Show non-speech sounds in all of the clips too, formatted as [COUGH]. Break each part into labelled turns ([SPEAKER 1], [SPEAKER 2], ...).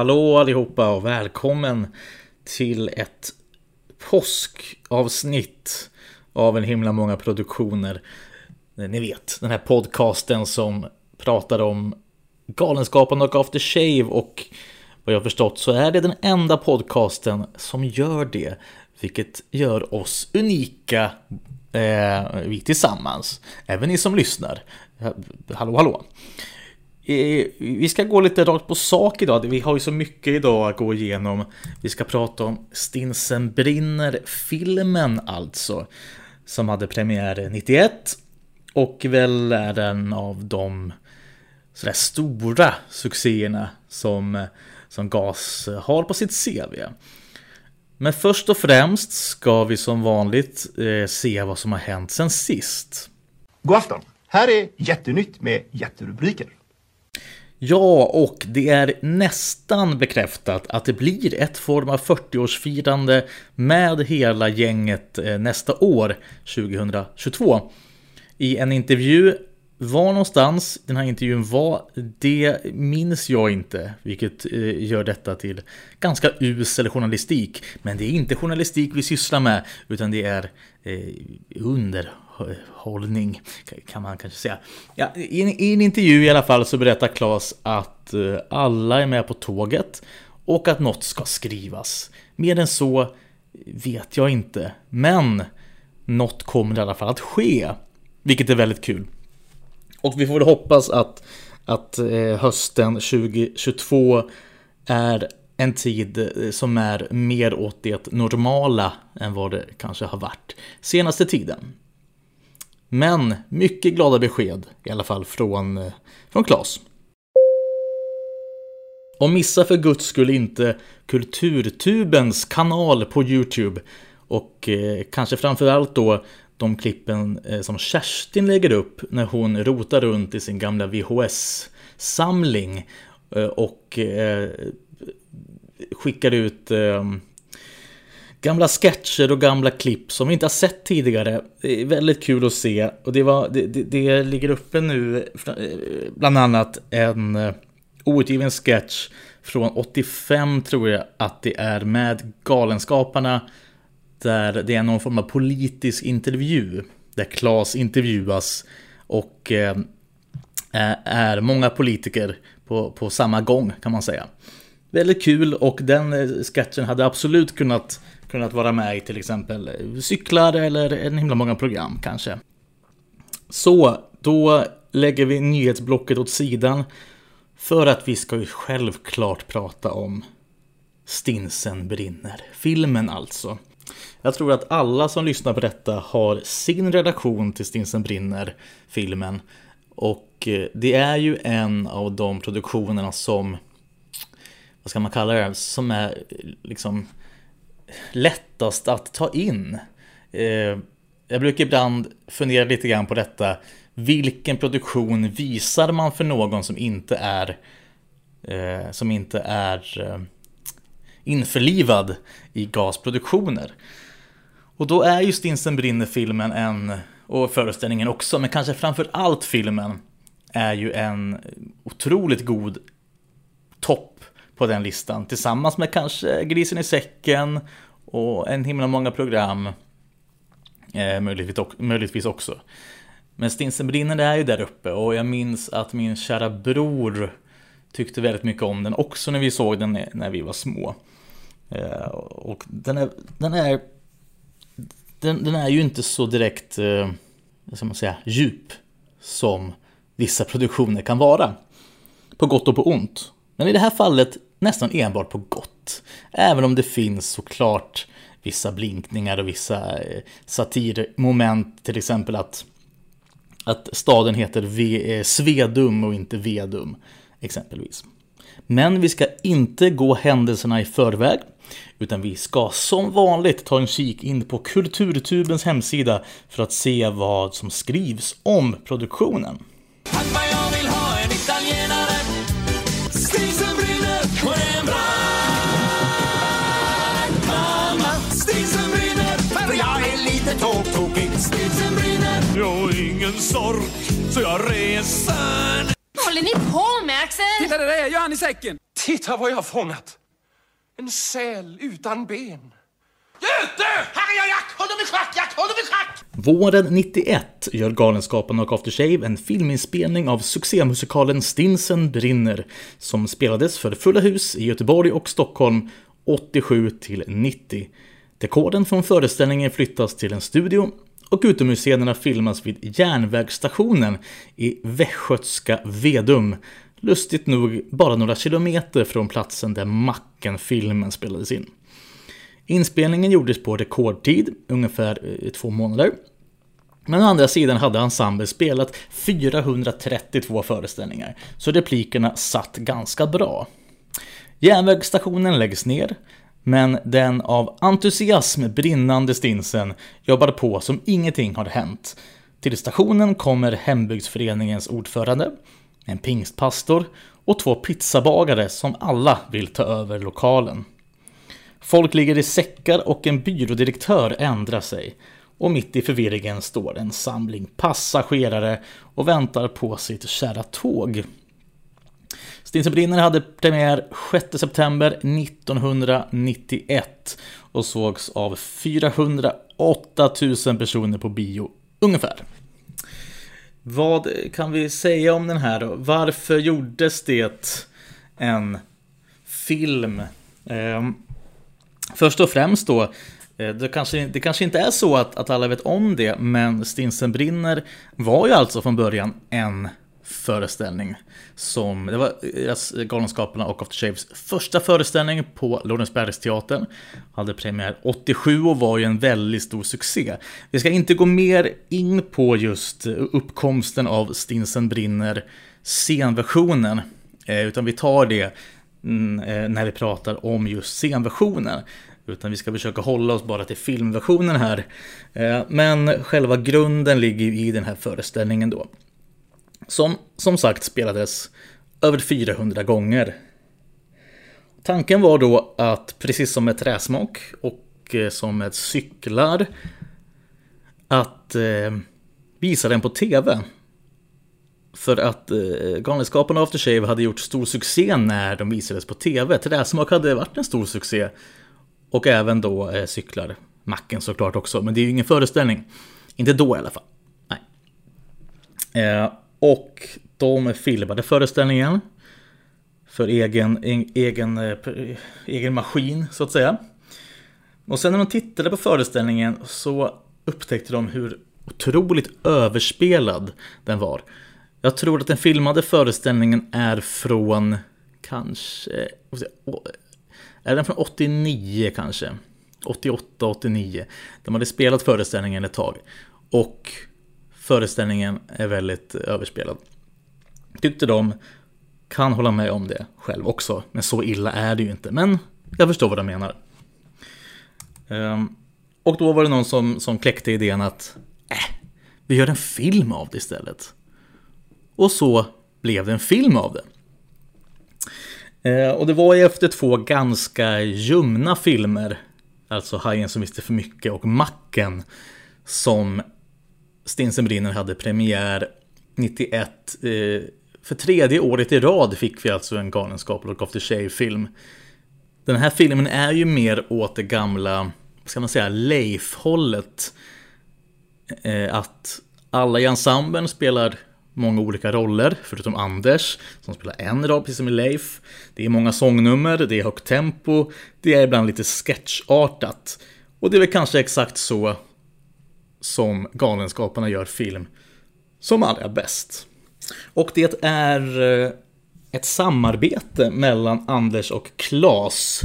[SPEAKER 1] Hallå allihopa och välkommen till ett påskavsnitt av en himla många produktioner. Ni vet, den här podcasten som pratar om Galenskapen och After Shave och vad jag förstått så är det den enda podcasten som gör det. Vilket gör oss unika, eh, vi tillsammans. Även ni som lyssnar. Hallå, hallå. Vi ska gå lite rakt på sak idag. Vi har ju så mycket idag att gå igenom. Vi ska prata om Stinsen brinner-filmen alltså. Som hade premiär 91. Och väl är den av de sådär stora succéerna som, som GAS har på sitt CV. Men först och främst ska vi som vanligt eh, se vad som har hänt sen sist.
[SPEAKER 2] God afton! Här är Jättenytt med jätterubriker.
[SPEAKER 1] Ja, och det är nästan bekräftat att det blir ett form av 40-årsfirande med hela gänget eh, nästa år, 2022. I en intervju, var någonstans den här intervjun var, det minns jag inte, vilket eh, gör detta till ganska usel journalistik. Men det är inte journalistik vi sysslar med, utan det är eh, under hållning kan man kanske säga. Ja, i, en, I en intervju i alla fall så berättar Claes att eh, alla är med på tåget och att något ska skrivas. Mer än så vet jag inte, men något kommer i alla fall att ske, vilket är väldigt kul. Och vi får väl hoppas att, att eh, hösten 2022 är en tid eh, som är mer åt det normala än vad det kanske har varit senaste tiden. Men mycket glada besked i alla fall från, eh, från Klas. Och missa för guds skull inte Kulturtubens kanal på Youtube. Och eh, kanske framförallt då de klippen eh, som Kerstin lägger upp när hon rotar runt i sin gamla VHS-samling. Eh, och eh, skickar ut eh, gamla sketcher och gamla klipp som vi inte har sett tidigare. Det är väldigt kul att se och det, var, det, det, det ligger uppe nu eh, bland annat en eh, outgiven sketch från 85 tror jag att det är med Galenskaparna där det är någon form av politisk intervju där Klas intervjuas och eh, är många politiker på, på samma gång kan man säga. Väldigt kul och den eh, sketchen hade absolut kunnat kunnat vara med i till exempel eh, cyklar eller en himla många program kanske. Så, då lägger vi nyhetsblocket åt sidan för att vi ska ju självklart prata om Stinsen brinner. Filmen alltså. Jag tror att alla som lyssnar på detta har sin redaktion till Stinsen brinner, filmen. Och eh, det är ju en av de produktionerna som, vad ska man kalla det, som är eh, liksom lättast att ta in. Eh, jag brukar ibland fundera lite grann på detta. Vilken produktion visar man för någon som inte är eh, som inte är eh, införlivad i gasproduktioner? Och då är ju Stinsen brinner-filmen en, och föreställningen också, men kanske framför allt filmen är ju en otroligt god topp på den listan. Tillsammans med kanske Grisen i säcken och en himla många program. Eh, möjligtvis, också. Men Stinsen brinner är ju där uppe och jag minns att min kära bror tyckte väldigt mycket om den också när vi såg den när vi var små. Eh, och den är, den är, den, den är ju inte så direkt, eh, ska man säga, djup som vissa produktioner kan vara. På gott och på ont. Men i det här fallet nästan enbart på gott. Även om det finns såklart vissa blinkningar och vissa eh, satirmoment, till exempel att, att staden heter v eh, Svedum och inte Vedum, exempelvis. Men vi ska inte gå händelserna i förväg, utan vi ska som vanligt ta en kik in på Kulturtubens hemsida för att se vad som skrivs om produktionen.
[SPEAKER 3] Ingen sork så jag reser
[SPEAKER 4] Vad håller ni på med Axel?
[SPEAKER 3] Titta det där gör han i säcken! Titta vad jag har fångat! En säl utan ben. Göte! Här är jag, Jack! Håll dem i schack, Jack! Håll dem i schack!
[SPEAKER 1] Våren 91 gör Galenskaparna och After Shave en filminspelning av succémusikalen Stinsen brinner som spelades för fulla hus i Göteborg och Stockholm 87 till 90. Dekoden från föreställningen flyttas till en studio och utomhusscenerna filmas vid järnvägsstationen i Västgötska Vedum. Lustigt nog bara några kilometer från platsen där Macken-filmen spelades in. Inspelningen gjordes på rekordtid, ungefär eh, två månader. Men å andra sidan hade ensemblen spelat 432 föreställningar, så replikerna satt ganska bra. Järnvägsstationen läggs ner, men den av entusiasm brinnande stinsen jobbade på som ingenting hade hänt. Till stationen kommer hembygdsföreningens ordförande, en pingstpastor och två pizzabagare som alla vill ta över lokalen. Folk ligger i säckar och en byrådirektör ändrar sig. Och mitt i förvirringen står en samling passagerare och väntar på sitt kära tåg. Stinsen Brinner hade premiär 6 september 1991 och sågs av 408 000 personer på bio, ungefär. Vad kan vi säga om den här då? Varför gjordes det en film? Ehm, först och främst då, eh, det kanske, det kanske inte är så att, att alla vet om det, men Stinsen brinner var ju alltså från början en föreställning. Som, det var Galenskaparna och After Shaves första föreställning på Lorensbergsteatern. Hade premiär 87 och var ju en väldigt stor succé. Vi ska inte gå mer in på just uppkomsten av Stinsen brinner scenversionen. Eh, utan vi tar det mm, eh, när vi pratar om just scenversionen. Utan vi ska försöka hålla oss bara till filmversionen här. Eh, men själva grunden ligger ju i den här föreställningen då. Som som sagt spelades över 400 gånger. Tanken var då att precis som med träsmak och eh, som med cyklar att eh, visa den på tv. För att eh, Galenskaparna After Shave hade gjort stor succé när de visades på tv. Träsmak hade varit en stor succé. Och även då eh, cyklar. Macken såklart också, men det är ju ingen föreställning. Inte då i alla fall. Nej. Eh, och de filmade föreställningen för egen, egen, eh, egen maskin så att säga. Och sen när de tittade på föreställningen så upptäckte de hur otroligt överspelad den var. Jag tror att den filmade föreställningen är från kanske... Är den från 89 kanske? 88, 89. De hade spelat föreställningen ett tag. Och föreställningen är väldigt överspelad. Tyckte de, kan hålla med om det själv också, men så illa är det ju inte. Men jag förstår vad de menar. Ehm, och då var det någon som, som kläckte idén att äh, vi gör en film av det istället. Och så blev det en film av det. Ehm, och det var ju efter två ganska ljumna filmer, alltså Hajen som visste för mycket och Macken, som Stinsen brinner hade premiär 91. Eh, för tredje året i rad fick vi alltså en Galenskap och After Shave-film. Den här filmen är ju mer åt det gamla, ska man säga, Leif-hållet. Eh, att alla i ensemblen spelar många olika roller, förutom Anders som spelar en roll, precis som i Leif. Det är många sångnummer, det är högt tempo, det är ibland lite sketchartat. Och det är väl kanske exakt så som Galenskaparna gör film som allra bäst. Och det är eh, ett samarbete mellan Anders och Klas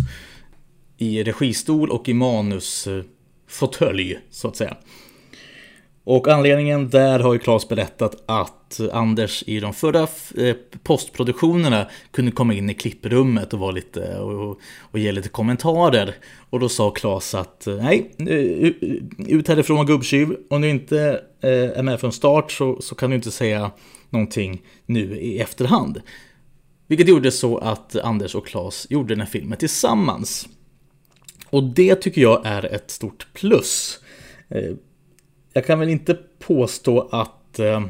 [SPEAKER 1] i registol och i manusfåtölj, så att säga. Och anledningen där har ju Claes berättat att Anders i de förra eh, postproduktionerna kunde komma in i klipprummet och, vara lite, och, och ge lite kommentarer. Och då sa Claes att eh, nej, ut härifrån gubbtjuv. Om du inte eh, är med från start så, så kan du inte säga någonting nu i efterhand. Vilket gjorde så att Anders och Claes gjorde den här filmen tillsammans. Och det tycker jag är ett stort plus. Jag kan väl inte påstå att... Eh,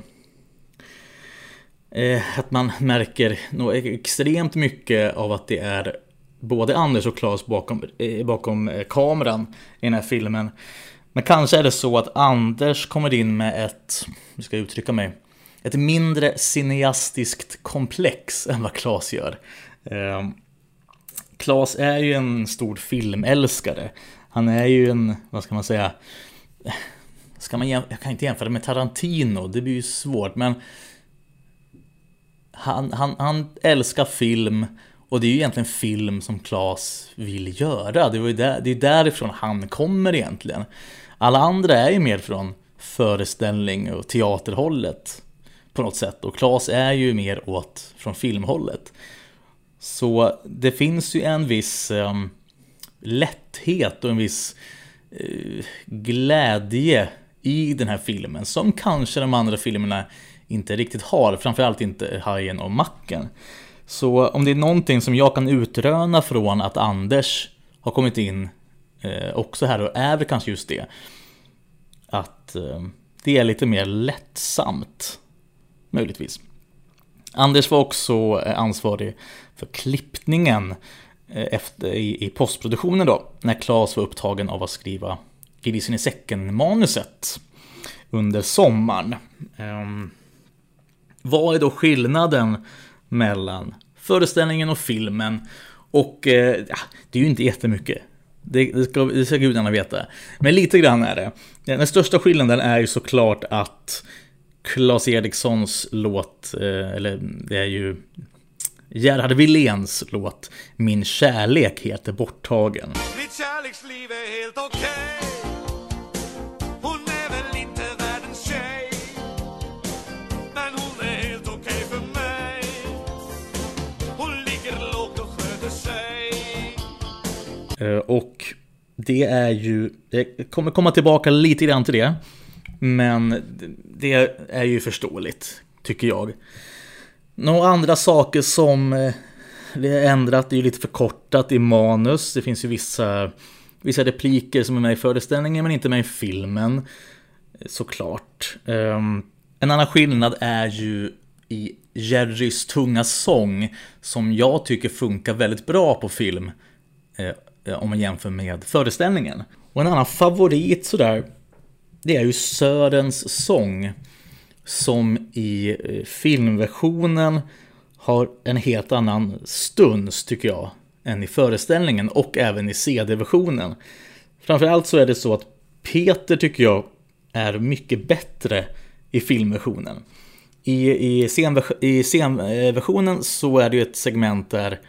[SPEAKER 1] eh att man märker nog extremt mycket av att det är både Anders och Claes bakom, eh, bakom eh, kameran i den här filmen. Men kanske är det så att Anders kommer in med ett, hur ska jag uttrycka mig, ett mindre cineastiskt komplex än vad Claes gör. Eh, Claes är ju en stor filmälskare. Han är ju en, vad ska man säga, ska man, jag kan inte jämföra med Tarantino, det blir ju svårt, men han, han, han älskar film och det är ju egentligen film som Claes vill göra. Det, var där, det är därifrån han kommer egentligen. Alla andra är ju mer från föreställning och teaterhållet på något sätt. Och Claes är ju mer åt från filmhållet. Så det finns ju en viss eh, lätthet och en viss eh, glädje i den här filmen som kanske de andra filmerna inte riktigt har. Framförallt inte Hajen och Macken. Så om det är någonting som jag kan utröna från att Anders har kommit in eh, också här, och är väl kanske just det. Att eh, det är lite mer lättsamt, möjligtvis. Anders var också eh, ansvarig för klippningen eh, efter, i, i postproduktionen då, när Claes var upptagen av att skriva Grisen i säcken-manuset under sommaren. Um, vad är då skillnaden mellan föreställningen och filmen? Och eh, det är ju inte jättemycket. Det, det, ska, det ska gudarna veta. Men lite grann är det. Eh, den största skillnaden är ju såklart att Claes Erikssons låt, eh, eller det är ju Gerhard Willéns låt Min kärlek heter borttagen. Mitt kärleksliv är helt okej okay. Eh, och det är ju, jag kommer komma tillbaka lite grann till det Men det är ju förståeligt, tycker jag. Några andra saker som eh, vi har ändrat är ju lite förkortat i manus. Det finns ju vissa, vissa repliker som är med i föreställningen men inte med i filmen. Såklart. Ehm, en annan skillnad är ju i Jerrys tunga sång som jag tycker funkar väldigt bra på film. Eh, Eh, om man jämför med föreställningen. Och en annan favorit sådär, det är ju Sörens sång som i eh, filmversionen har en helt annan stuns tycker jag än i föreställningen och även i CD-versionen. Framförallt så är det så att Peter tycker jag är mycket bättre i filmversionen. I, i, i scenversionen eh, så är det ju ett segment där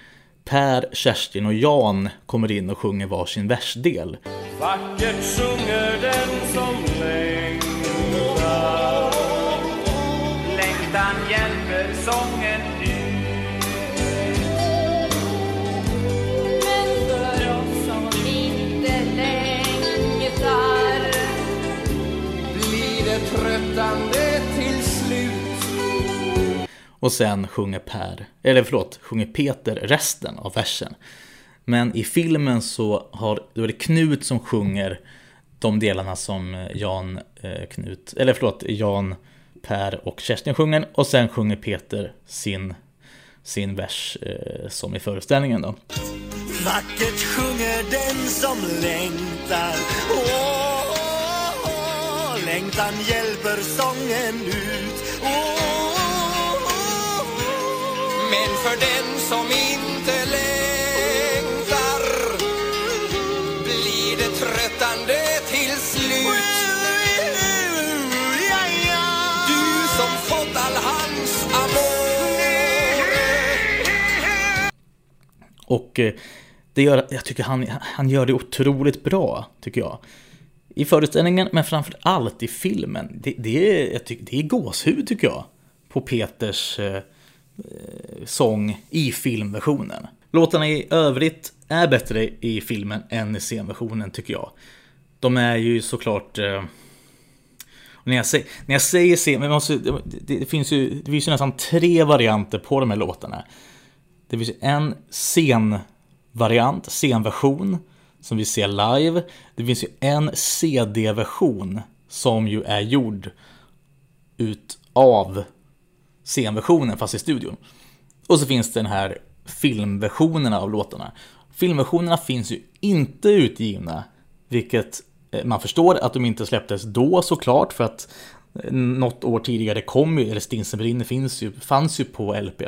[SPEAKER 1] Per, Kerstin och Jan kommer in och sjunger varsin versdel. Vackert sjunger den som tröttande Och sen sjunger Per, eller förlåt, sjunger Peter resten av versen. Men i filmen så har, då är det Knut som sjunger de delarna som Jan, eh, Knut, eller förlåt, Jan, Per och Kerstin sjunger. Och sen sjunger Peter sin, sin vers eh, som i föreställningen då. Vackert sjunger den som längtar. Åh! längtan hjälper sången ut oh, oh, oh, men för den som inte längtar blir det tröttande till slut Du som fått all hans amore Och eh, det gör, jag tycker han, han gör det otroligt bra, tycker jag i föreställningen, men framför allt i filmen. Det, det, är, jag tycker, det är gåshud tycker jag. På Peters eh, Eh, sång i filmversionen. Låtarna i övrigt är bättre i filmen än i scenversionen tycker jag. De är ju såklart... Eh, när, jag säger, när jag säger scen, men måste, det, det, finns ju, det finns ju nästan tre varianter på de här låtarna. Det finns en scenvariant, scenversion som vi ser live. Det finns ju en CD-version som ju är gjord utav scenversionen fast i studion. Och så finns det den här filmversionerna av låtarna. Filmversionerna finns ju inte utgivna, vilket eh, man förstår att de inte släpptes då såklart, för att eh, något år tidigare kom ju, eller Stinsen brinner finns ju, fanns ju på LP.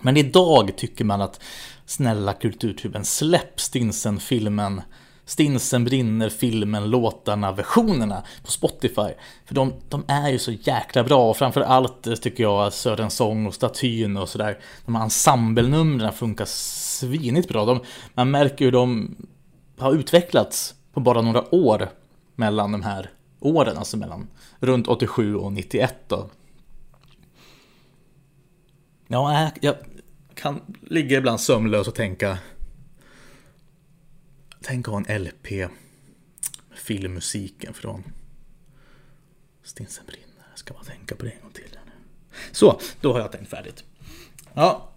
[SPEAKER 1] Men idag tycker man att snälla kulturtuben, släpp Stinsen-filmen Stinsen brinner filmen, låtarna, versionerna på Spotify. För de, de är ju så jäkla bra och framför allt eh, tycker jag Sören Sång och Statyn och sådär. De här ensemblenumren funkar svinigt bra. De, man märker hur de har utvecklats på bara några år mellan de här åren, alltså mellan runt 87 och 91 då. Ja, jag kan ligga ibland sömnlös och tänka Tänk att ha en LP med filmmusiken från Stinsen brinner. Jag ska bara tänka på det en gång till. nu. Så, då har jag tänkt färdigt. Ja.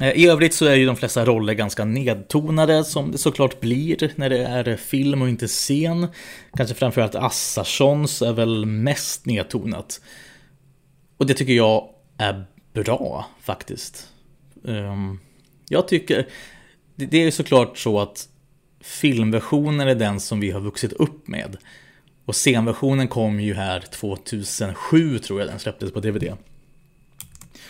[SPEAKER 1] Eh, I övrigt så är ju de flesta roller ganska nedtonade som det såklart blir när det är film och inte scen. Kanske framförallt Assarssons är väl mest nedtonat. Och det tycker jag är bra faktiskt. Ehm, jag tycker det är ju såklart så att filmversionen är den som vi har vuxit upp med. Och scenversionen kom ju här 2007 tror jag den släpptes på DVD.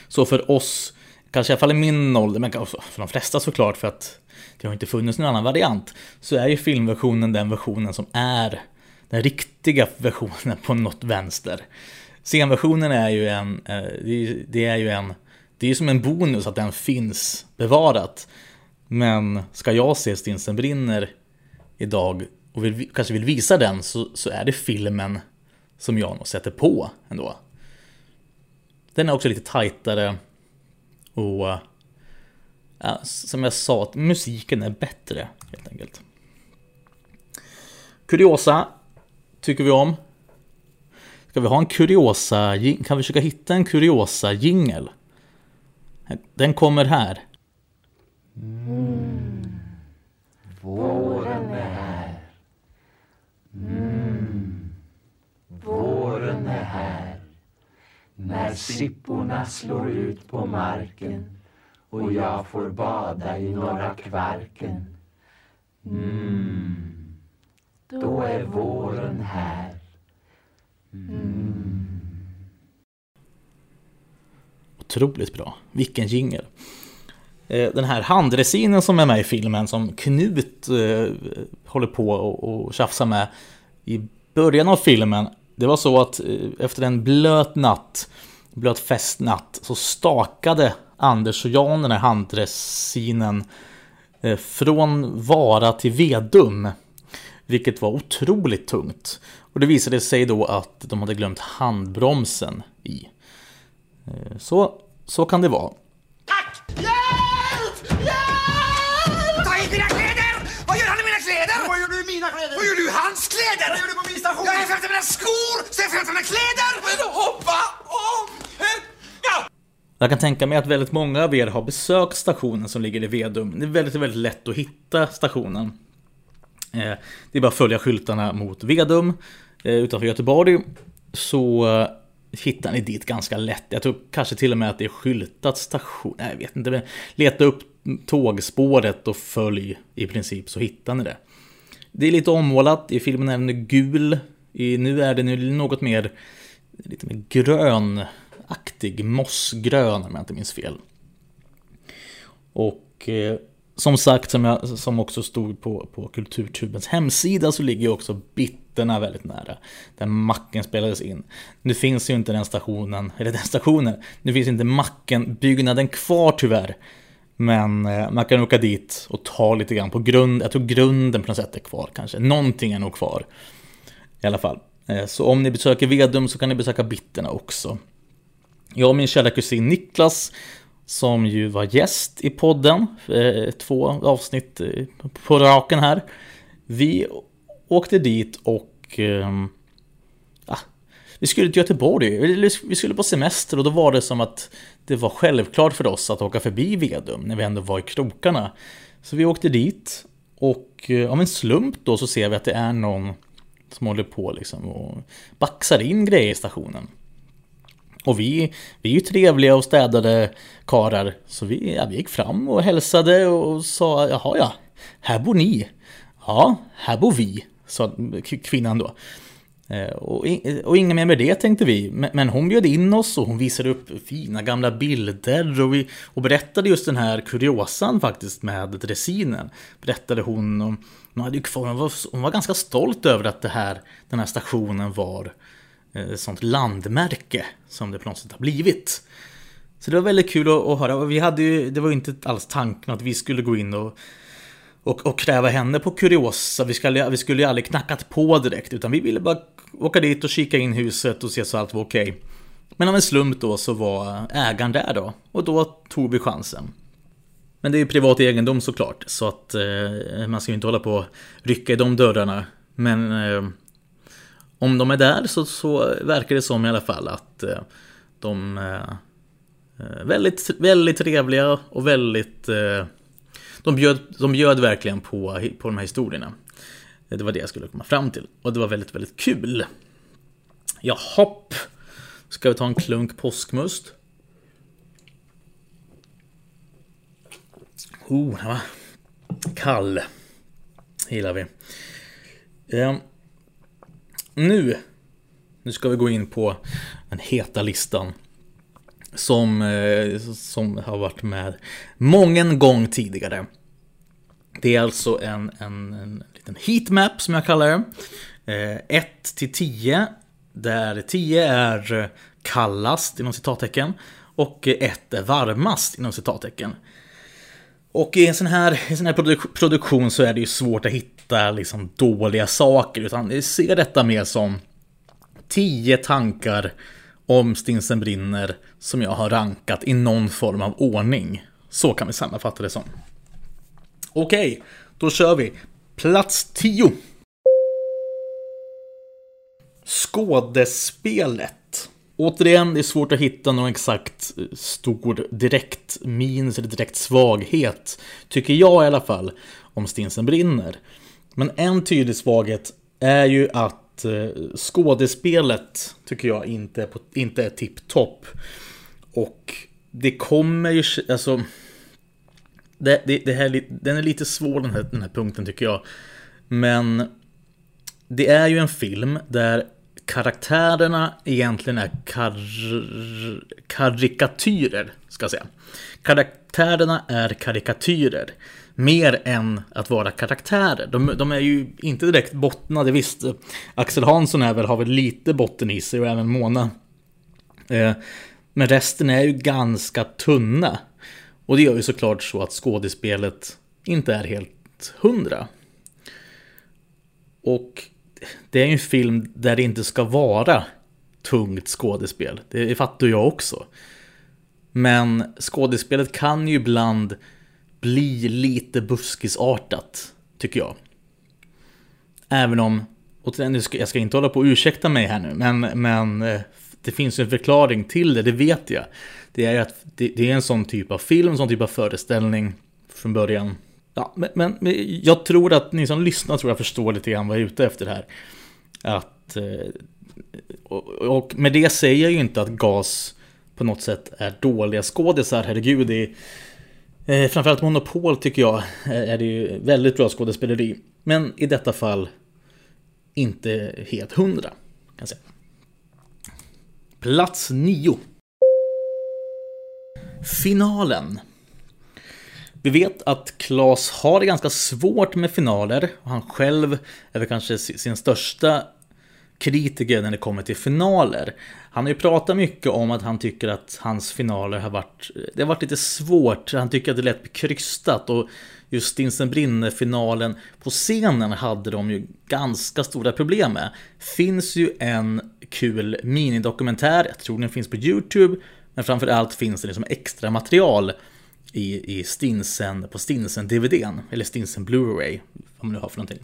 [SPEAKER 1] Så för oss, kanske i alla fall i min ålder, men för de flesta såklart för att det har inte funnits någon annan variant, så är ju filmversionen den versionen som är den riktiga versionen på något vänster. Scenversionen är ju en, eh, det är ju en, det är ju som en bonus att den finns bevarat. Men ska jag se Stinsen brinner idag och vill, kanske vill visa den så, så är det filmen som jag nog sätter på ändå. Den är också lite tajtare och ja, som jag sa, att musiken är bättre helt enkelt. Kuriosa tycker vi om. Ska vi ha en kuriosa, kan vi försöka hitta en kuriosa jingel? Den kommer här. Mm.
[SPEAKER 4] Våren är här. Mm. Våren är här. När sipporna slår ut på marken och jag får bada i norra Kvarken. Mm. Då är våren här. Mm.
[SPEAKER 1] Otroligt bra. Vilken jingel. Eh, den här handresinen som är med i filmen som Knut eh, håller på och, och tjafsar med i början av filmen. Det var så att eh, efter en blöt natt, blöt festnatt, så stakade Anders och Jan den här handresinen eh, från Vara till Vedum. Vilket var otroligt tungt. Och det visade sig då att de hade glömt handbromsen i. Eh, så, så kan det vara.
[SPEAKER 3] Hans kläder! Vad gör du på min station? Jag är efter mina skor, så jag efter mina kläder! Men hoppa om! Ja!
[SPEAKER 1] Jag kan tänka mig att väldigt många av er har besökt stationen som ligger i Vedum. Det är väldigt, väldigt lätt att hitta stationen. Eh, det är bara att följa skyltarna mot Vedum eh, utanför Göteborg. Så eh, hittar ni dit ganska lätt. Jag tror kanske till och med att det är skyltat station. Nej, jag vet inte. Men leta upp tågspåret och följ i princip så hittar ni det. Det är lite ommålat, i filmen är den gul. I, nu är den något mer, lite mer grönaktig, mossgrön om jag inte minns fel. Och eh, som sagt, som, jag, som också stod på, på Kulturtubens hemsida så ligger ju också Bitterna väldigt nära. Där macken spelades in. Nu finns ju inte den stationen, eller den stationen, nu finns inte macken-byggnaden kvar tyvärr. Men eh, man kan åka dit och ta lite grann på grund. Jag tror grunden på något sätt är kvar kanske. Någonting är nog kvar. I alla fall. Eh, så om ni besöker Vedum så kan ni besöka Bitterna också. Jag och min kära kusin Niklas som ju var gäst i podden, eh, två avsnitt på raken här. Vi åkte dit och ehm, vi skulle till Göteborg, vi skulle på semester och då var det som att det var självklart för oss att åka förbi Vedum när vi ändå var i krokarna. Så vi åkte dit och eh, av en slump då så ser vi att det är någon som håller på liksom och baxar in grejer i stationen. Och vi, vi är ju trevliga och städade karar. Så vi, ja, vi gick fram och hälsade och sa jaha ja, här bor ni. Ja, här bor vi, sa kvinnan då. Eh, och, och, och inget mer med det tänkte vi. Men hon bjöd in oss och hon visade upp fina gamla bilder och, vi, och berättade just den här kuriosan faktiskt med dressinen. Berättade hon om, hon, hade kvar, hon, var, hon var ganska stolt över att det här, den här stationen var ett sånt landmärke som det på något sätt har blivit. Så det var väldigt kul att, att höra. Och vi hade ju, det var ju inte alls tanken att vi skulle gå in och och, och kräva henne på kuriosa. Vi skulle, vi skulle ju aldrig knackat på direkt, utan vi ville bara åka dit och kika in huset och se så allt var okej. Okay. Men av en slump då så var ägaren där då, och då tog vi chansen. Men det är ju privat egendom såklart, så att eh, man ska ju inte hålla på och rycka i de dörrarna. Men eh, om de är där så, så verkar det som i alla fall att eh, de är eh, väldigt, väldigt trevliga och väldigt eh, de bjöd, de bjöd verkligen på, på de här historierna. Det var det jag skulle komma fram till. Och det var väldigt, väldigt kul. Jaha. Ska vi ta en klunk påskmust? Oh, den var kall. Gillar vi. Eh, nu, nu ska vi gå in på den heta listan. Som, eh, som har varit med mången gång tidigare. Det är alltså en, en, en liten heatmap som jag kallar det. 1 eh, till 10. Där 10 är kallast inom citattecken. Och 1 är varmast inom citattecken. Och i en sån här, en sån här produk produktion så är det ju svårt att hitta liksom dåliga saker. Utan jag ser detta mer som 10 tankar om Stinsen brinner som jag har rankat i någon form av ordning. Så kan vi sammanfatta det som. Okej, då kör vi. Plats 10. Skådespelet. Återigen, det är svårt att hitta någon exakt eh, stor direkt minus eller direkt svaghet. Tycker jag i alla fall, om Stinsen brinner. Men en tydlig svaghet är ju att eh, skådespelet tycker jag inte är, på, inte är tipptopp. Och det kommer ju, alltså det, det, det här, den är lite svår den här, den här punkten tycker jag. Men det är ju en film där karaktärerna egentligen är kar karikatyrer, ska jag säga. Karaktärerna är karikatyrer. Mer än att vara karaktärer. De, de är ju inte direkt bottnade, visst. Axel Hansson är väl, har väl lite botten i sig och även Mona. Eh, men resten är ju ganska tunna. Och det gör ju såklart så att skådespelet inte är helt hundra. Och det är ju en film där det inte ska vara tungt skådespel. Det fattar jag också. Men skådespelet kan ju ibland bli lite buskisartat, tycker jag. Även om, och jag ska inte hålla på och ursäkta mig här nu, men, men eh, det finns en förklaring till det, det vet jag. Det är att det, det är en sån typ av film, en sån typ av föreställning från början. Ja, men, men, jag tror att ni som lyssnar tror jag förstår lite grann vad jag är ute efter här. Att, eh, och, och med det säger jag ju inte att GAS på något sätt är dåliga skådisar, herregud. Det är, eh, framförallt Monopol tycker jag eh, är det ju väldigt bra skådespeleri. Men i detta fall inte helt hundra. Kan säga. Plats 9. Finalen. Vi vet att Klas har det ganska svårt med finaler. Och han själv är väl kanske sin största kritiker när det kommer till finaler. Han har ju pratat mycket om att han tycker att hans finaler har varit, det har varit lite svårt. Han tycker att det lät krystat och just Stinsen Brinner-finalen på scenen hade de ju ganska stora problem med. Finns ju en kul minidokumentär, jag tror den finns på YouTube, men framförallt finns det liksom extra material i, i Stinsen, på Stinsen-DVDn, eller Stinsen Blu-ray, vad man nu har för någonting.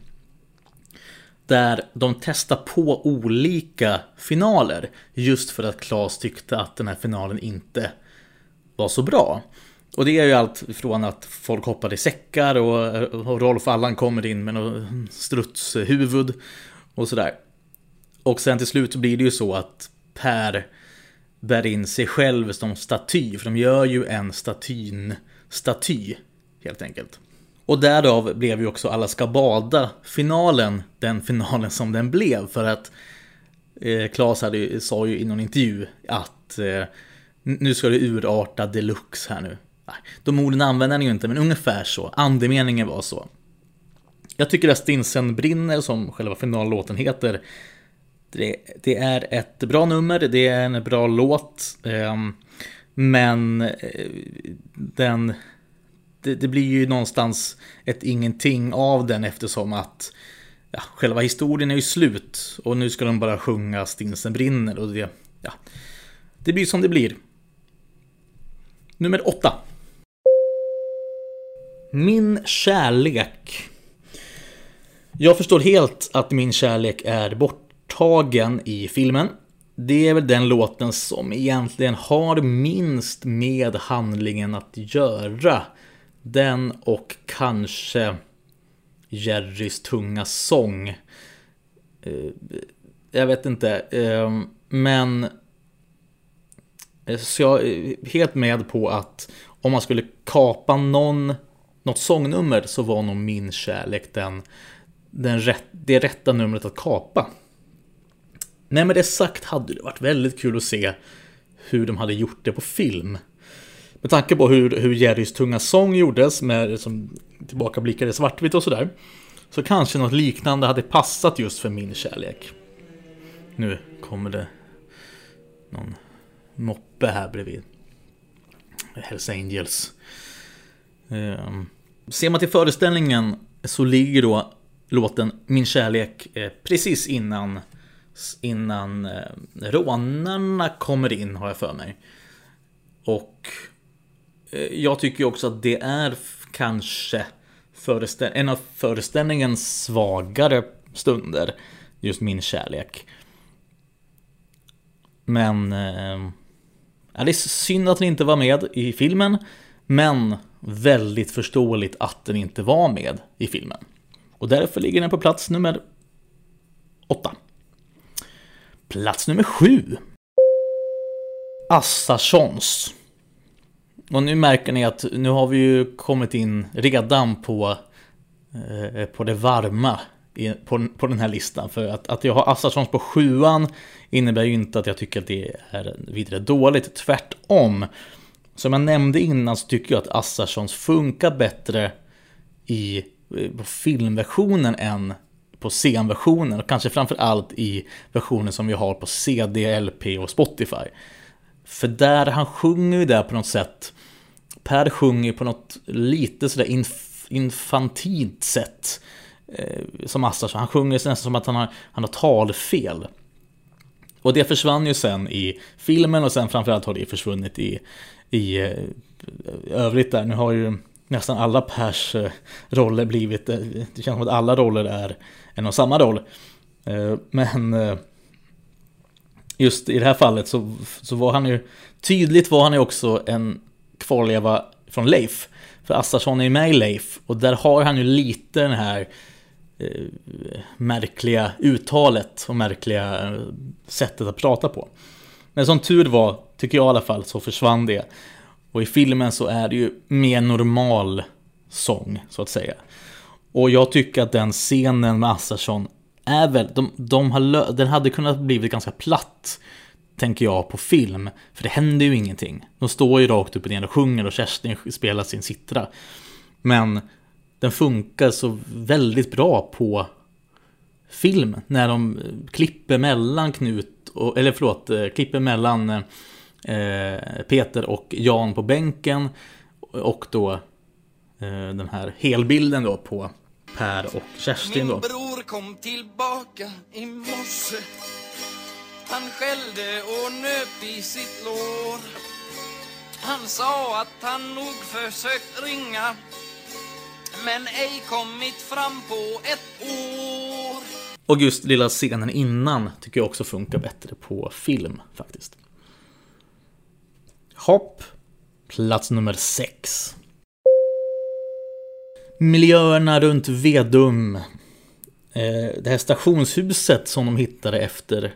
[SPEAKER 1] Där de testar på olika finaler, just för att Klas tyckte att den här finalen inte var så bra. Och det är ju allt från att folk hoppar i säckar och, och Rolf Allan kommer in med något strutshuvud och sådär. Och sen till slut blir det ju så att Per bär in sig själv som staty. För de gör ju en statyn staty helt enkelt. Och därav blev ju också Alla ska bada finalen den finalen som den blev. För att eh, Klas hade, sa ju i någon intervju att eh, nu ska det urarta deluxe här nu. De orden använde han ju inte, men ungefär så. Andemeningen var så. Jag tycker att Stinsen brinner, som själva finallåten heter, det, det, är ett bra nummer, det är en bra låt. Eh, men eh, den... Det, det, blir ju någonstans ett ingenting av den eftersom att ja, själva historien är ju slut. Och nu ska de bara sjunga Stinsen brinner och det... Ja, det blir som det blir. Nummer åtta. Min kärlek. Jag förstår helt att min kärlek är borttagen i filmen. Det är väl den låten som egentligen har minst med handlingen att göra. Den och kanske Jerrys tunga sång. Eh, jag vet inte, eh, men eh, så jag är helt med på att om man skulle kapa någon, något sångnummer så var nog min kärlek den, den rätt, det rätta numret att kapa. Nej, med det sagt hade det varit väldigt kul att se hur de hade gjort det på film. Med tanke på hur, hur Jerrys tunga sång gjordes med liksom tillbakablickar tillbakablickade svartvitt och sådär. Så kanske något liknande hade passat just för min kärlek. Nu kommer det någon moppe här bredvid. Hells Angels. Um, ser man till föreställningen så ligger då låten Min kärlek eh, precis innan innan eh, rånarna kommer in har jag för mig. Och Eh, jag tycker också att det är kanske en av föreställningens svagare stunder. Just min kärlek. Men ehm, Ja, det är synd att den inte var med i filmen, men väldigt förståeligt att den inte var med i filmen. Och därför ligger den på plats nummer 8. Plats nummer 7. Assarssons. Och nu märker ni att nu har vi ju kommit in redan på, eh, på det varma på, på den här listan. För att, att jag har Assarssons på sjuan innebär ju inte att jag tycker att det är vidare dåligt. Tvärtom. Som jag nämnde innan så tycker jag att Assarssons funkar bättre i eh, på filmversionen än på scenversionen och kanske framför allt i versionen som vi har på CD, LP och Spotify. För där han sjunger ju där på något sätt Per sjunger på något lite sådär inf infantilt sätt eh, som Assar, han sjunger nästan som att han har, han har talfel. Och det försvann ju sen i filmen och sen framförallt har det försvunnit i, i eh, övrigt där. Nu har ju nästan alla Pers eh, roller blivit, eh, det känns som att alla roller är en och samma roll. Eh, men eh, just i det här fallet så, så var han ju, tydligt var han ju också en kvarleva från Leif. För Assarsson är ju med i Leif och där har han ju lite den här Eh, märkliga uttalet och märkliga eh, sättet att prata på. Men som tur var, tycker jag i alla fall, så försvann det. Och i filmen så är det ju mer normal sång, så att säga. Och jag tycker att den scenen med Assarsson är väl, de, de har, den hade kunnat blivit ganska platt, tänker jag, på film. För det händer ju ingenting. De står ju rakt upp och ner och sjunger och Kerstin spelar sin sittra. Men den funkar så väldigt bra på film. När de eh, klipper mellan Knut, och, eller förlåt, eh, klipper mellan eh, Peter och Jan på bänken. Och då eh, den här helbilden då på Per och Kerstin då.
[SPEAKER 5] Min bror kom tillbaka i morse Han skällde och nöp i sitt lår Han sa att han nog försökt ringa men ej kommit fram på ett år.
[SPEAKER 1] Och just lilla scenen innan tycker jag också funkar bättre på film faktiskt. Hopp, plats nummer 6. Miljöerna runt Vedum. Eh, det här stationshuset som de hittade efter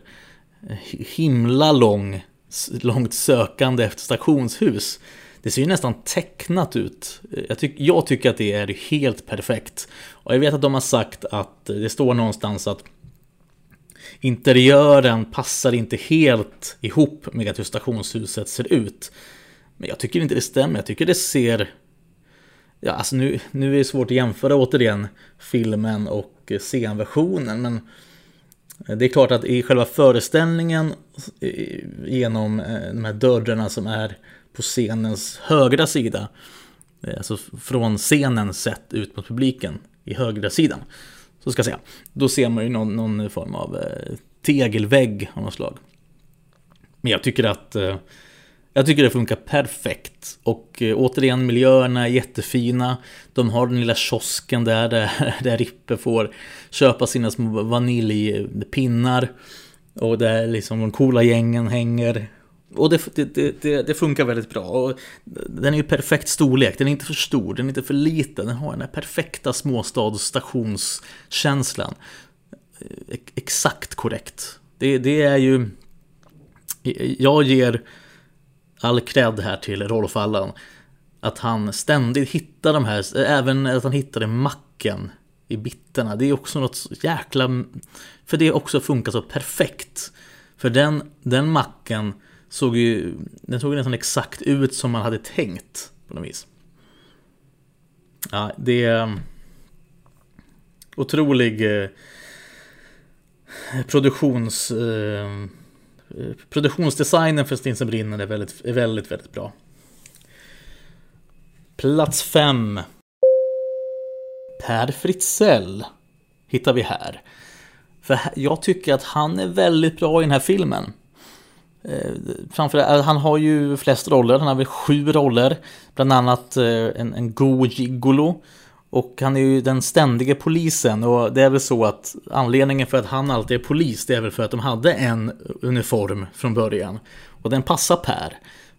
[SPEAKER 1] eh, himla lång långt sökande efter stationshus. Det ser ju nästan tecknat ut. Eh, jag, tyck, jag tycker att det är helt perfekt. Och jag vet att de har sagt att det står någonstans att interiören passar inte helt ihop med hur stationshuset ser ut. Men jag tycker inte det stämmer. Jag tycker det ser... Ja, alltså nu, nu är det svårt att jämföra återigen filmen och eh, scenversionen, men eh, det är klart att i själva föreställningen eh, genom de här dörrarna som är på scenens högra sida, alltså från scenen sett ut mot publiken i högra sidan, så ska jag säga, då ser man ju någon, någon form av tegelvägg av något slag. Men jag tycker att jag tycker det funkar perfekt. Och eh, återigen, miljöerna är jättefina. De har den lilla kiosken där, där, [LAUGHS] där Rippe får köpa sina små vaniljpinnar. Och där liksom de coola gängen hänger. Och det, det, det, det, funkar väldigt bra. Och den är ju perfekt storlek. Den är inte för stor, den är inte för liten. Den har den här perfekta småstadsstationskänslan. Eh, exakt korrekt. Det, det är ju... Jag ger all cred här till Rolf Allan. Att han ständigt hittar de här, även att han hittade macken i bitterna. Det är också något jäkla... För det också funkar så perfekt. För den, den macken såg ju... Den såg nästan exakt ut som man hade tänkt på något vis. Ja, det är... Um, otrolig eh, produktions... Eh, Produktionsdesignen för Stinsen brinner är väldigt, är väldigt, väldigt bra. Plats 5. Per Fritzell hittar vi här. För jag tycker att han är väldigt bra i den här filmen. Eh, Framförallt, eh, han har ju flest roller, han har väl sju roller. Bland annat eh, en, en god gigolo. Och han är ju den ständige polisen och det är väl så att anledningen för att han alltid är polis det är väl för att de hade en uniform från början. Och den passar Per.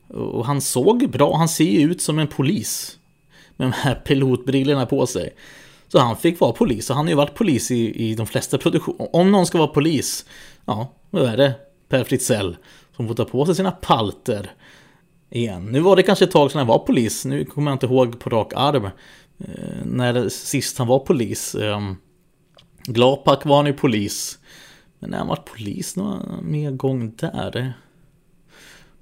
[SPEAKER 1] Och han såg bra, han ser ju ut som en polis. Med de här pilotbrillorna på sig. Så han fick vara polis och han har ju varit polis i, i de flesta produktioner. Om någon ska vara polis, ja, då är det Per Fritzell som får ta på sig sina palter igen. Nu var det kanske ett tag sedan han var polis, nu kommer jag inte ihåg på rak arm. Eh, när sist han var polis. Ehm, Glapak var han ju polis. Men när han var polis någon mer gång där?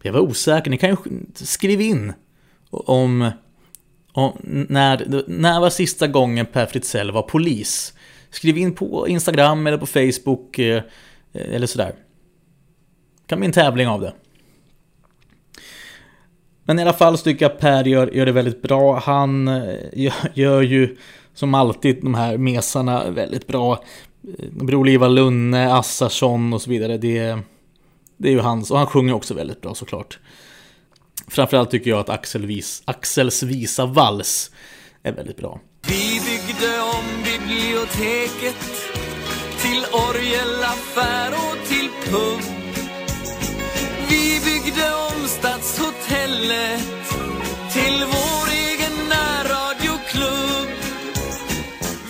[SPEAKER 1] Jag var osäker, ni kan ju skriva in om, om när, när var sista gången Per Fritzell var polis? Skriv in på Instagram eller på Facebook eh, eller sådär. kan bli en tävling av det. Men i alla fall så tycker jag Per gör, gör det väldigt bra. Han eh, gör, gör ju som alltid de här mesarna väldigt bra. Bror-Liva Lunne, Assarsson och så vidare. Det, det är ju hans. Och han sjunger också väldigt bra såklart. Framförallt tycker jag att Axel Vis, Axels visa vals är väldigt bra.
[SPEAKER 5] Vi byggde om biblioteket till orgelaffär och till pub Stadshotellet till vår egen närradioklubb.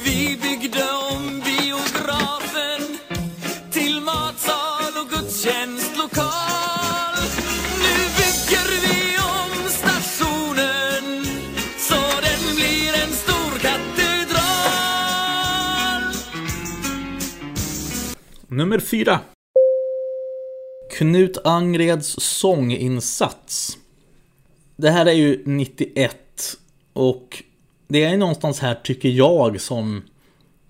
[SPEAKER 5] Vi byggde om biografen till matsal och gudstjänstlokal. Nu bygger vi om stationen så den blir en stor katedral.
[SPEAKER 1] Nummer fyra. Knut Angreds sånginsats. Det här är ju 91 och det är någonstans här tycker jag som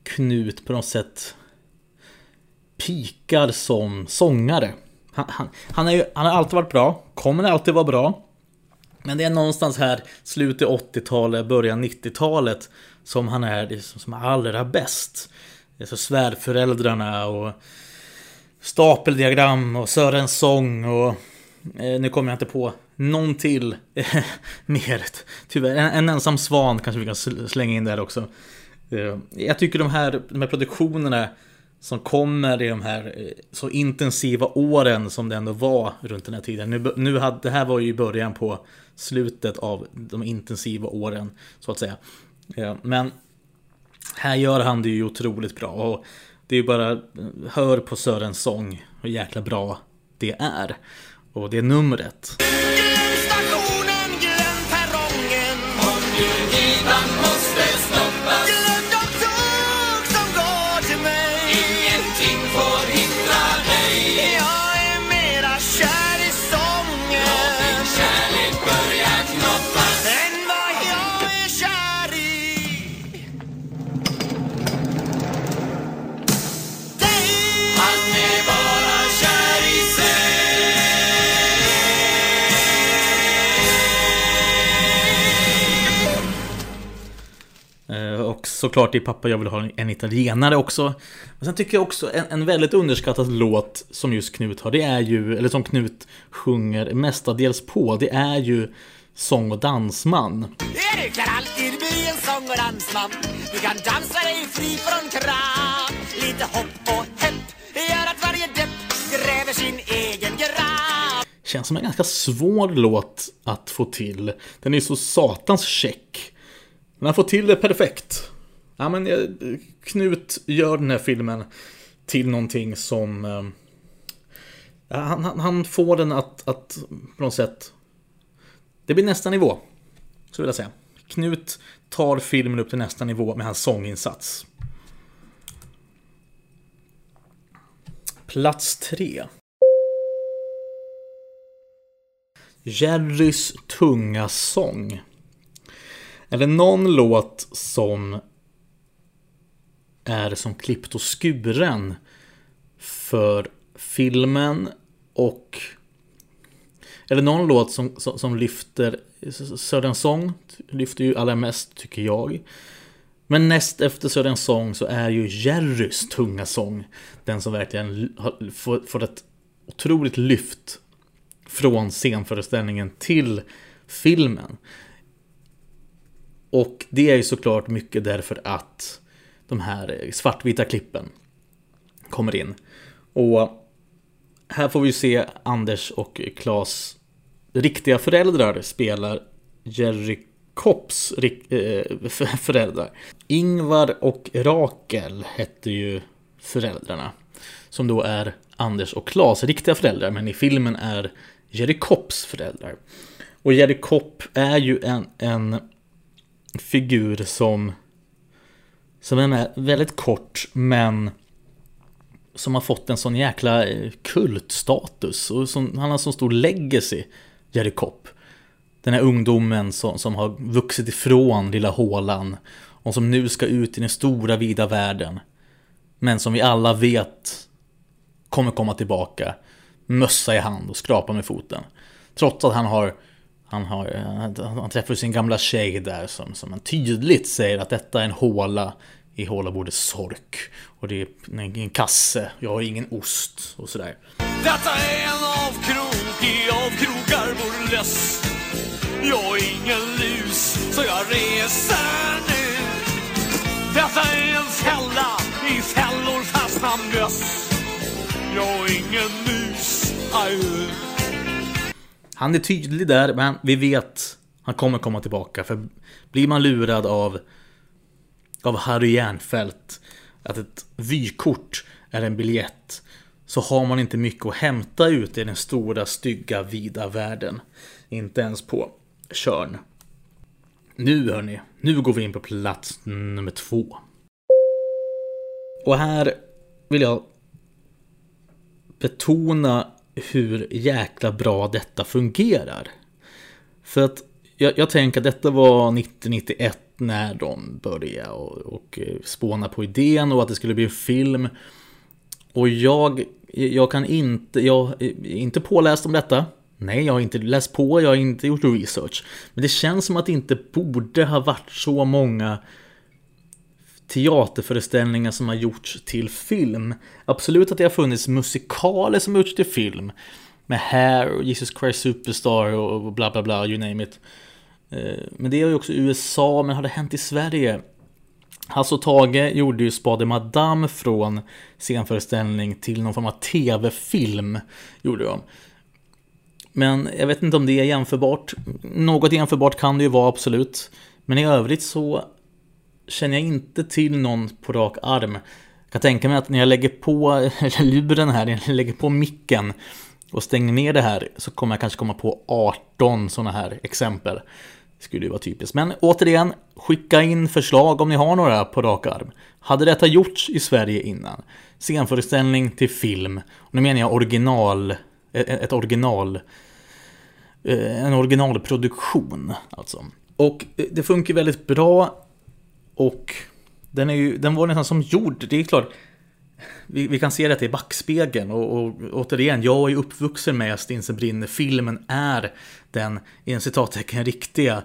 [SPEAKER 1] Knut på något sätt pikar som sångare. Han, han, han, är ju, han har alltid varit bra, kommer alltid vara bra. Men det är någonstans här slutet 80-talet, början 90-talet som han är liksom, som allra bäst. Det är så svärföräldrarna och stapeldiagram och Sörens sång och eh, nu kommer jag inte på någon till [LAUGHS] mer. Tyvärr, en, en, ensam svan kanske vi kan slänga in där också. Eh, jag tycker de här, de här produktionerna som kommer i de här eh, så intensiva åren som det ändå var runt den här tiden. Nu, nu hade, det här var ju början på slutet av de intensiva åren så att säga. Eh, men här gör han det ju otroligt bra. Och det är ju bara, hör på Sörens sång hur jäkla bra det är. Och det är numret. Och såklart i Pappa jag vill ha en italienare också. Men sen tycker jag också en, en väldigt underskattad låt som just Knut har, det är ju, eller som Knut sjunger mestadels på, det är ju Sång och dansman.
[SPEAKER 5] Du kan alltid bli en sång och dansman Du kan dansa dig fri från krav Lite hopp och hepp gör att varje depp gräver sin egen grav
[SPEAKER 1] Känns som en ganska svår låt att få till. Den är ju så satans check. Men han får till det perfekt. Ja, men eh, Knut gör den här filmen till någonting som... Eh, ja, Han, han, han får den att, att på något sätt... Det blir nästa nivå. Så vill jag säga. Knut tar filmen upp till nästa nivå med hans sånginsats. Plats tre. Jerrys tunga sång. Eller någon låt som är som klippt och skuren för filmen och Eller någon låt som, som, som lyfter Södern Song lyfter ju allra mest tycker jag. Men näst efter Södern Song så är ju Jerrys tunga sång den som verkligen har- fått ett otroligt lyft från scenföreställningen till filmen. Och det är ju såklart mycket därför att de här svartvita klippen kommer in. Och här får vi se Anders och Klas riktiga föräldrar spelar Jerry Kopps eh, föräldrar. Ingvar och Rakel hette ju föräldrarna. Som då är Anders och Klas riktiga föräldrar, men i filmen är Jerry Kopps föräldrar. Och Jerry Kopp är ju en, en figur som som är med väldigt kort men som har fått en sån jäkla eh, kultstatus och som, han har så stor legacy, Jerry Kopp. Den här ungdomen som, som har vuxit ifrån lilla hålan och som nu ska ut i den stora vida världen. Men som vi alla vet kommer komma tillbaka, mössa i hand och skrapa med foten. Trots att han har han, har, han träffar sin gamla tjej där som, som han tydligt säger att detta är en håla. I håla borde sork. Och det är en, kasse. Jag har ingen ost och sådär.
[SPEAKER 5] Detta är en avkrok i avkrokar burlesk Jag är ingen lus så jag reser nu Detta är en fälla, i fällor fastnar möss Jag är ingen mus, adjö
[SPEAKER 1] han är tydlig där, men vi vet han kommer komma tillbaka. För blir man lurad av, av Harry Järnfält att ett vykort är en biljett så har man inte mycket att hämta ut i den stora, stygga, vida världen. Inte ens på Körn. Nu hörni, nu går vi in på plats nummer två. Och här vill jag betona hur jäkla bra detta fungerar. För att jag, jag tänker att detta var 1991 när de började och, och eh, spåna på idén och att det skulle bli en film. Och jag, jag kan inte, jag är inte påläst om detta. Nej, jag har inte läst på, jag har inte gjort research. Men det känns som att det inte borde ha varit så många teaterföreställningar som har gjorts till film. Absolut att det har funnits musikaler som gjorts till film. Med Hair och Jesus Christ Superstar och bla bla bla, you name it. Eh, men det är ju också USA, men har det hänt i Sverige? Hasse och Tage gjorde ju Spade Madame från scenföreställning till någon form av tv-film. Gjorde de. Men jag vet inte om det är jämförbart. Något jämförbart kan det ju vara absolut. Men i övrigt så känner jag inte till någon på rak arm. Jag kan tänka mig att när jag lägger på [LAUGHS] luren här, när jag lägger på micken och stänger ner det här så kommer jag kanske komma på 18 sådana här exempel. Det skulle ju vara typiskt. Men återigen, skicka in förslag om ni har några på rak arm. Hade detta gjorts i Sverige innan? Scenföreställning till film. Och nu menar jag original, eh, eh, ett original, eh, en originalproduktion alltså. Och det funkar väldigt bra och den, är ju, den var nästan som gjord. Det är klart, vi, vi kan se detta i backspegeln och, och återigen, jag är uppvuxen med Stinsen brinner-filmen är den, i en citattecken, riktiga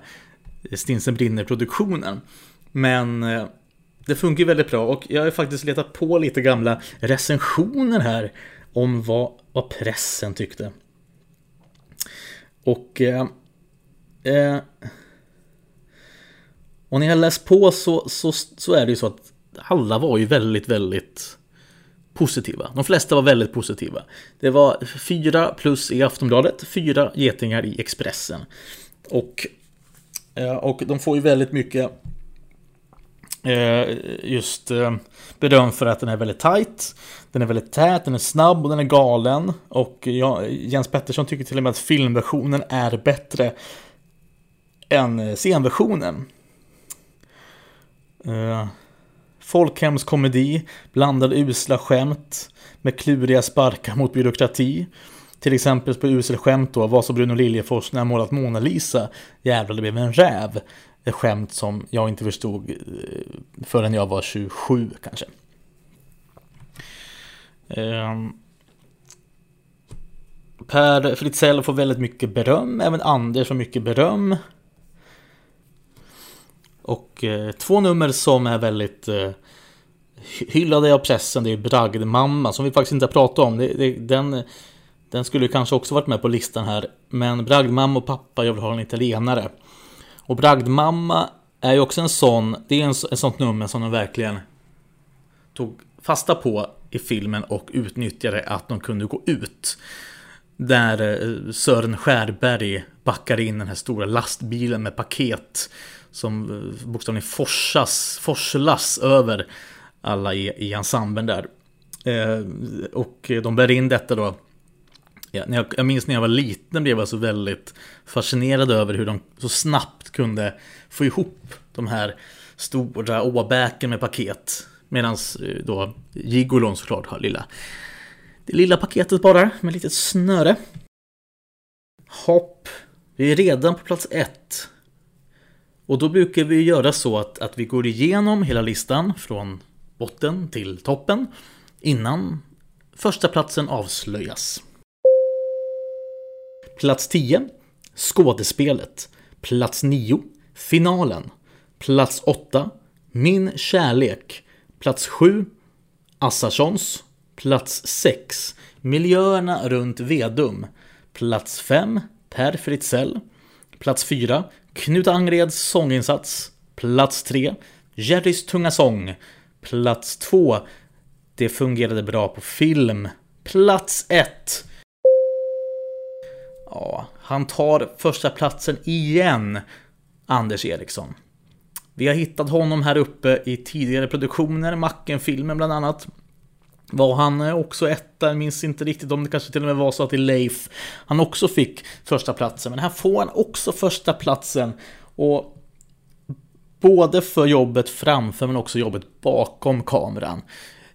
[SPEAKER 1] Stinsen brinner-produktionen. Men eh, det funkar väldigt bra och jag har faktiskt letat på lite gamla recensioner här om vad, vad pressen tyckte. Och... Eh, eh, och när jag läst på så, så, så är det ju så att alla var ju väldigt, väldigt positiva. De flesta var väldigt positiva. Det var fyra plus i Aftonbladet, fyra getingar i Expressen. Och, eh, och de får ju väldigt mycket eh, just eh, beröm för att den är väldigt tight. Den är väldigt tät, den är snabb och den är galen. Och Jens Pettersson tycker till och med att filmversionen är bättre än scenversionen. Eh, folkhemskomedi, blandade usla skämt med kluriga sparkar mot byråkrati. Till exempel på usel skämt då, vad så Bruno Liljefors när han målat Mona Lisa, jävlar det blev en räv. Ett skämt som jag inte förstod eh, förrän jag var 27 kanske. Um, per Fritzell får väldigt mycket beröm, även Anders får mycket beröm. Och eh, två nummer som är väldigt eh, hyllade av pressen, det är Bragdmamma som vi faktiskt inte har pratat om. Det, det, den, den skulle kanske också varit med på listan här. Men Bragdmamma och pappa, jag vill ha en italienare. Och Bragdmamma är ju också en sån, det är en, en sånt nummer som de verkligen tog fasta på i filmen och utnyttjade att de kunde gå ut. Där eh, Sören Skärberg backar in den här stora lastbilen med paket som eh, bokstavligen forsas, forslas över alla i, i ensemblen där. Eh, och de bär in detta då. Ja, när jag, jag minns när jag var liten blev jag så väldigt fascinerad över hur de så snabbt kunde få ihop de här stora åbäken med paket. Medan eh, då gigolon såklart har lilla, det lilla paketet bara med litet snöre. Hopp. Vi är redan på plats ett. Och då brukar vi göra så att, att vi går igenom hela listan från botten till toppen innan första platsen avslöjas. Plats 10 Skådespelet. Plats 9 Finalen. Plats 8 Min kärlek. Plats 7 Assarssons. Plats 6 Miljöerna runt Vedum. Plats 5 Per Fritzell. Plats 4 Knut Angreds sånginsats. Plats 3. Jerrys tunga sång. Plats 2. Det fungerade bra på film. Plats 1. Ja, han tar första platsen igen. Anders Eriksson. Vi har hittat honom här uppe i tidigare produktioner, Macken-filmen bland annat. Var han eh, också etta, jag minns inte riktigt om det kanske till och med var så att det Leif han också fick första platsen. Men här får han också första platsen och både för jobbet framför men också jobbet bakom kameran.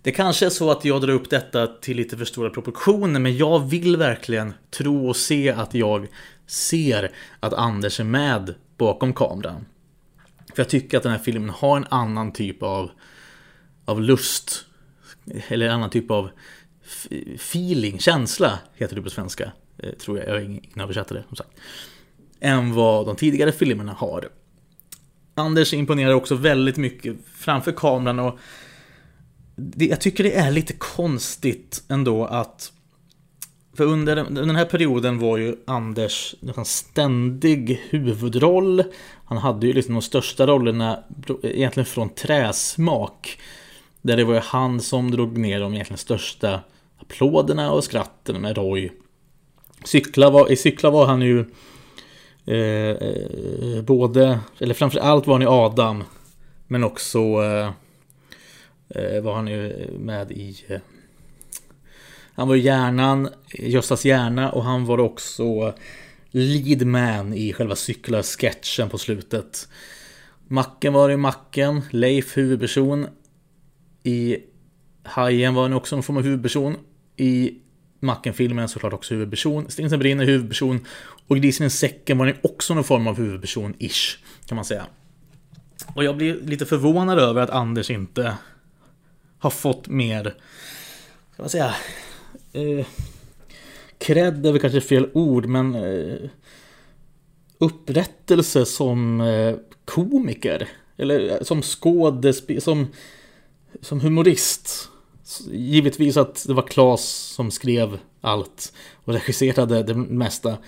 [SPEAKER 1] Det kanske är så att jag drar upp detta till lite för stora proportioner men jag vill verkligen tro och se att jag ser att Anders är med bakom kameran. För jag tycker att den här filmen har en annan typ av, av lust eller en annan typ av feeling, känsla heter det på svenska. Eh, tror jag, jag har ingen översättare som sagt. Än vad de tidigare filmerna har. Anders imponerar också väldigt mycket framför kameran och det, jag tycker det är lite konstigt ändå att för under, den här perioden var ju Anders nästan ständig huvudroll. Han hade ju liksom de största rollerna egentligen från träsmak. Där det var ju han som drog ner de egentligen största applåderna och skratten med Roy. Cykla var, I Cykla var han ju eh, eh både, eller framförallt var han ju Adam. Men också eh, eh, var han ju med i eh, Han var ju hjärnan, Göstas hjärna och han var också Leadman i själva cyklarsketchen på slutet. Macken var ju Macken, Leif huvudperson. I Hajen var han också någon form av huvudperson. I Macken-filmen såklart också huvudperson. Stinsen brinner huvudperson. Och Grisen i säcken var han också någon form av huvudperson-ish. Kan man säga. Och jag blir lite förvånad över att Anders inte har fått mer, Kan man säga, eh, cred är väl kanske fel ord, men eh, upprättelse som eh, komiker. Eller eh, som skådespelare, som, som humorist. Givetvis att det var Klas som skrev allt och regisserade det mesta.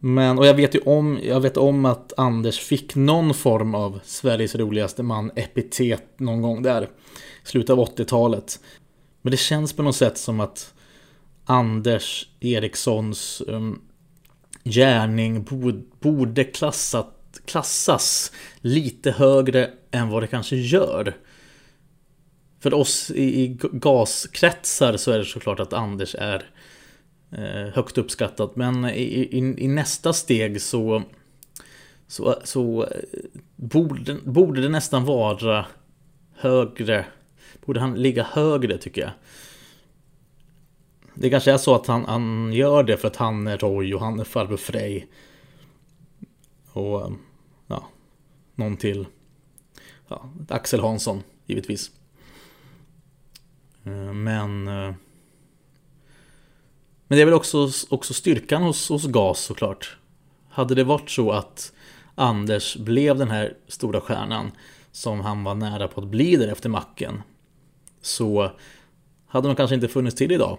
[SPEAKER 1] Men, och jag vet ju om, jag vet om att Anders fick någon form av Sveriges roligaste man epitet någon gång där. I slutet av 80-talet. Men det känns på något sätt som att Anders Erikssons um, gärning borde klassat, klassas lite högre än vad det kanske gör. För oss i, i gaskretsar så är det såklart att Anders är eh, högt uppskattat. Men i, i, i, nästa steg så, så, så eh, borde, borde det nästan vara högre. Borde han ligga högre tycker jag. Det kanske är så att han, han gör det för att han är Roy och han är farbror Frej. Och ja, någon till. Ja, Axel Hansson givetvis. Eh, men... Eh, men det är väl också, också styrkan hos, hos GAS såklart. Hade det varit så att Anders blev den här stora stjärnan som han var nära på att bli där efter macken. Så hade de kanske inte funnits till idag.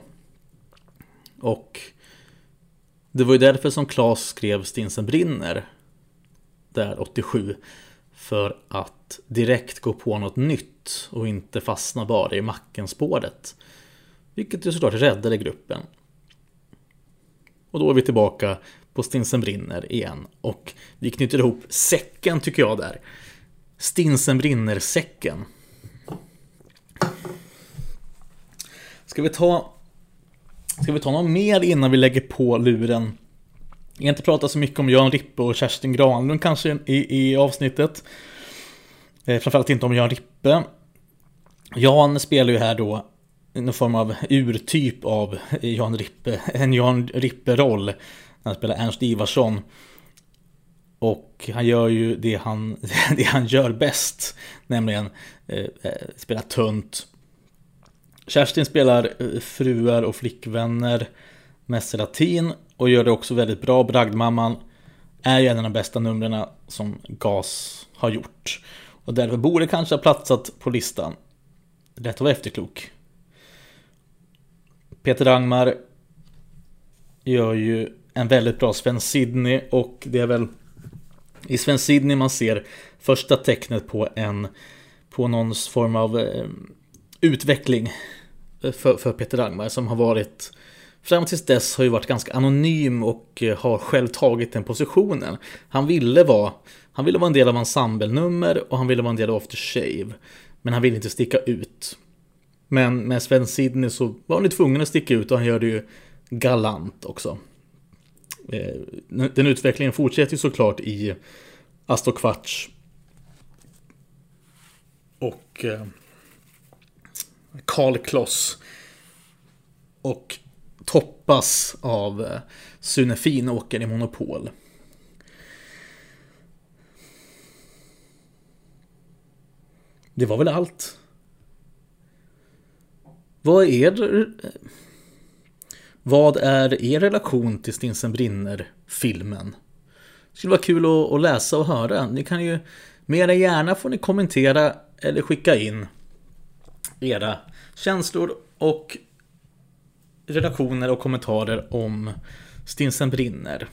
[SPEAKER 1] Och det var ju därför som Klas skrev Stinsen brinner där 87. För att direkt gå på något nytt och inte fastna bara i Mackenspåret. Vilket ju såklart räddade gruppen. Och då är vi tillbaka på Stinsen brinner igen. Och vi knyter ihop säcken tycker jag där. Stinsen brinner-säcken. Ska vi ta Ska vi ta något mer innan vi lägger på luren? Jag har inte pratat så mycket om Jan Rippe och Kerstin Granlund kanske i, i avsnittet. Eh, framförallt inte om Jan Rippe. Jan spelar ju här då någon form av urtyp av Jan Rippe. En Jan Rippe-roll. Han spelar Ernst Ivarsson. Och han gör ju det han, [LAUGHS] det han gör bäst. Nämligen eh, eh spela tunt Kerstin spelar eh, fruar och flickvänner mest latin och gör det också väldigt bra. Bragdmamman är ju en av de bästa numren som GAS har gjort. Och därför borde kanske ha platsat på listan. Lätt att vara efterklok. Peter Rangmar gör ju en väldigt bra Sven Sidney och det är väl i Sven Sidney man ser första tecknet på en på någon form av eh, utveckling eh, för, för Peter Rangmar som har varit Fram tills dess har ju varit ganska anonym och eh, har själv tagit den positionen. Han ville vara, han ville vara en del av ensemblenummer och han ville vara en del av After Shave. Men han ville inte sticka ut. Men med Sven Sidney så var han ju tvungen att sticka ut och han gör det ju galant också. Eh, den utvecklingen fortsätter ju såklart i Astor Kvarts. Och eh, Karl Kloss. Och toppas av eh, Sune Finåker i Monopol. Det var väl allt. Vad är er... Vad är er relation till Stinsen Brinner-filmen? Det skulle vara kul att, läsa och höra. Ni kan ju mer än gärna får ni kommentera eller skicka in era känslor och relationer och kommentarer om Stinsen brinner.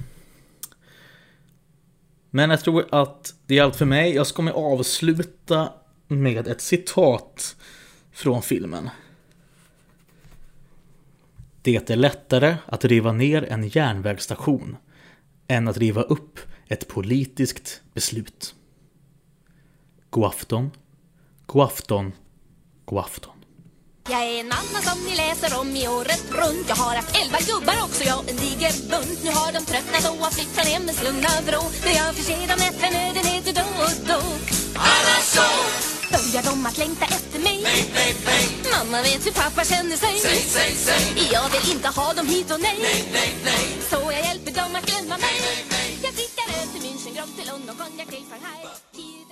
[SPEAKER 1] Men jag tror att det är allt för mig. Jag ska avsluta med ett citat från filmen. Det är lättare att riva ner en järnvägsstation än att riva upp ett politiskt beslut. God afton, god afton, god afton.
[SPEAKER 6] Jag är en mamma som ni läser om i året runt Jag har haft elva gubbar också, jag en diger bunt Nu har de tröttnat och har flytt från hemmets lugna vrå Men jag förser dem med förnödenheter då och då
[SPEAKER 5] Alla så,
[SPEAKER 6] Börjar de att längta efter mig?
[SPEAKER 5] Nej, nej, nej.
[SPEAKER 6] Mamma vet hur pappa känner sig.
[SPEAKER 5] Säg, säg, säg
[SPEAKER 6] Jag vill inte ha dem hit och nej.
[SPEAKER 5] Nej, nej, nej
[SPEAKER 6] Så jag hjälper dem att glömma mig. Jag skickar öl till München, grogg till London, konjak till Shanghai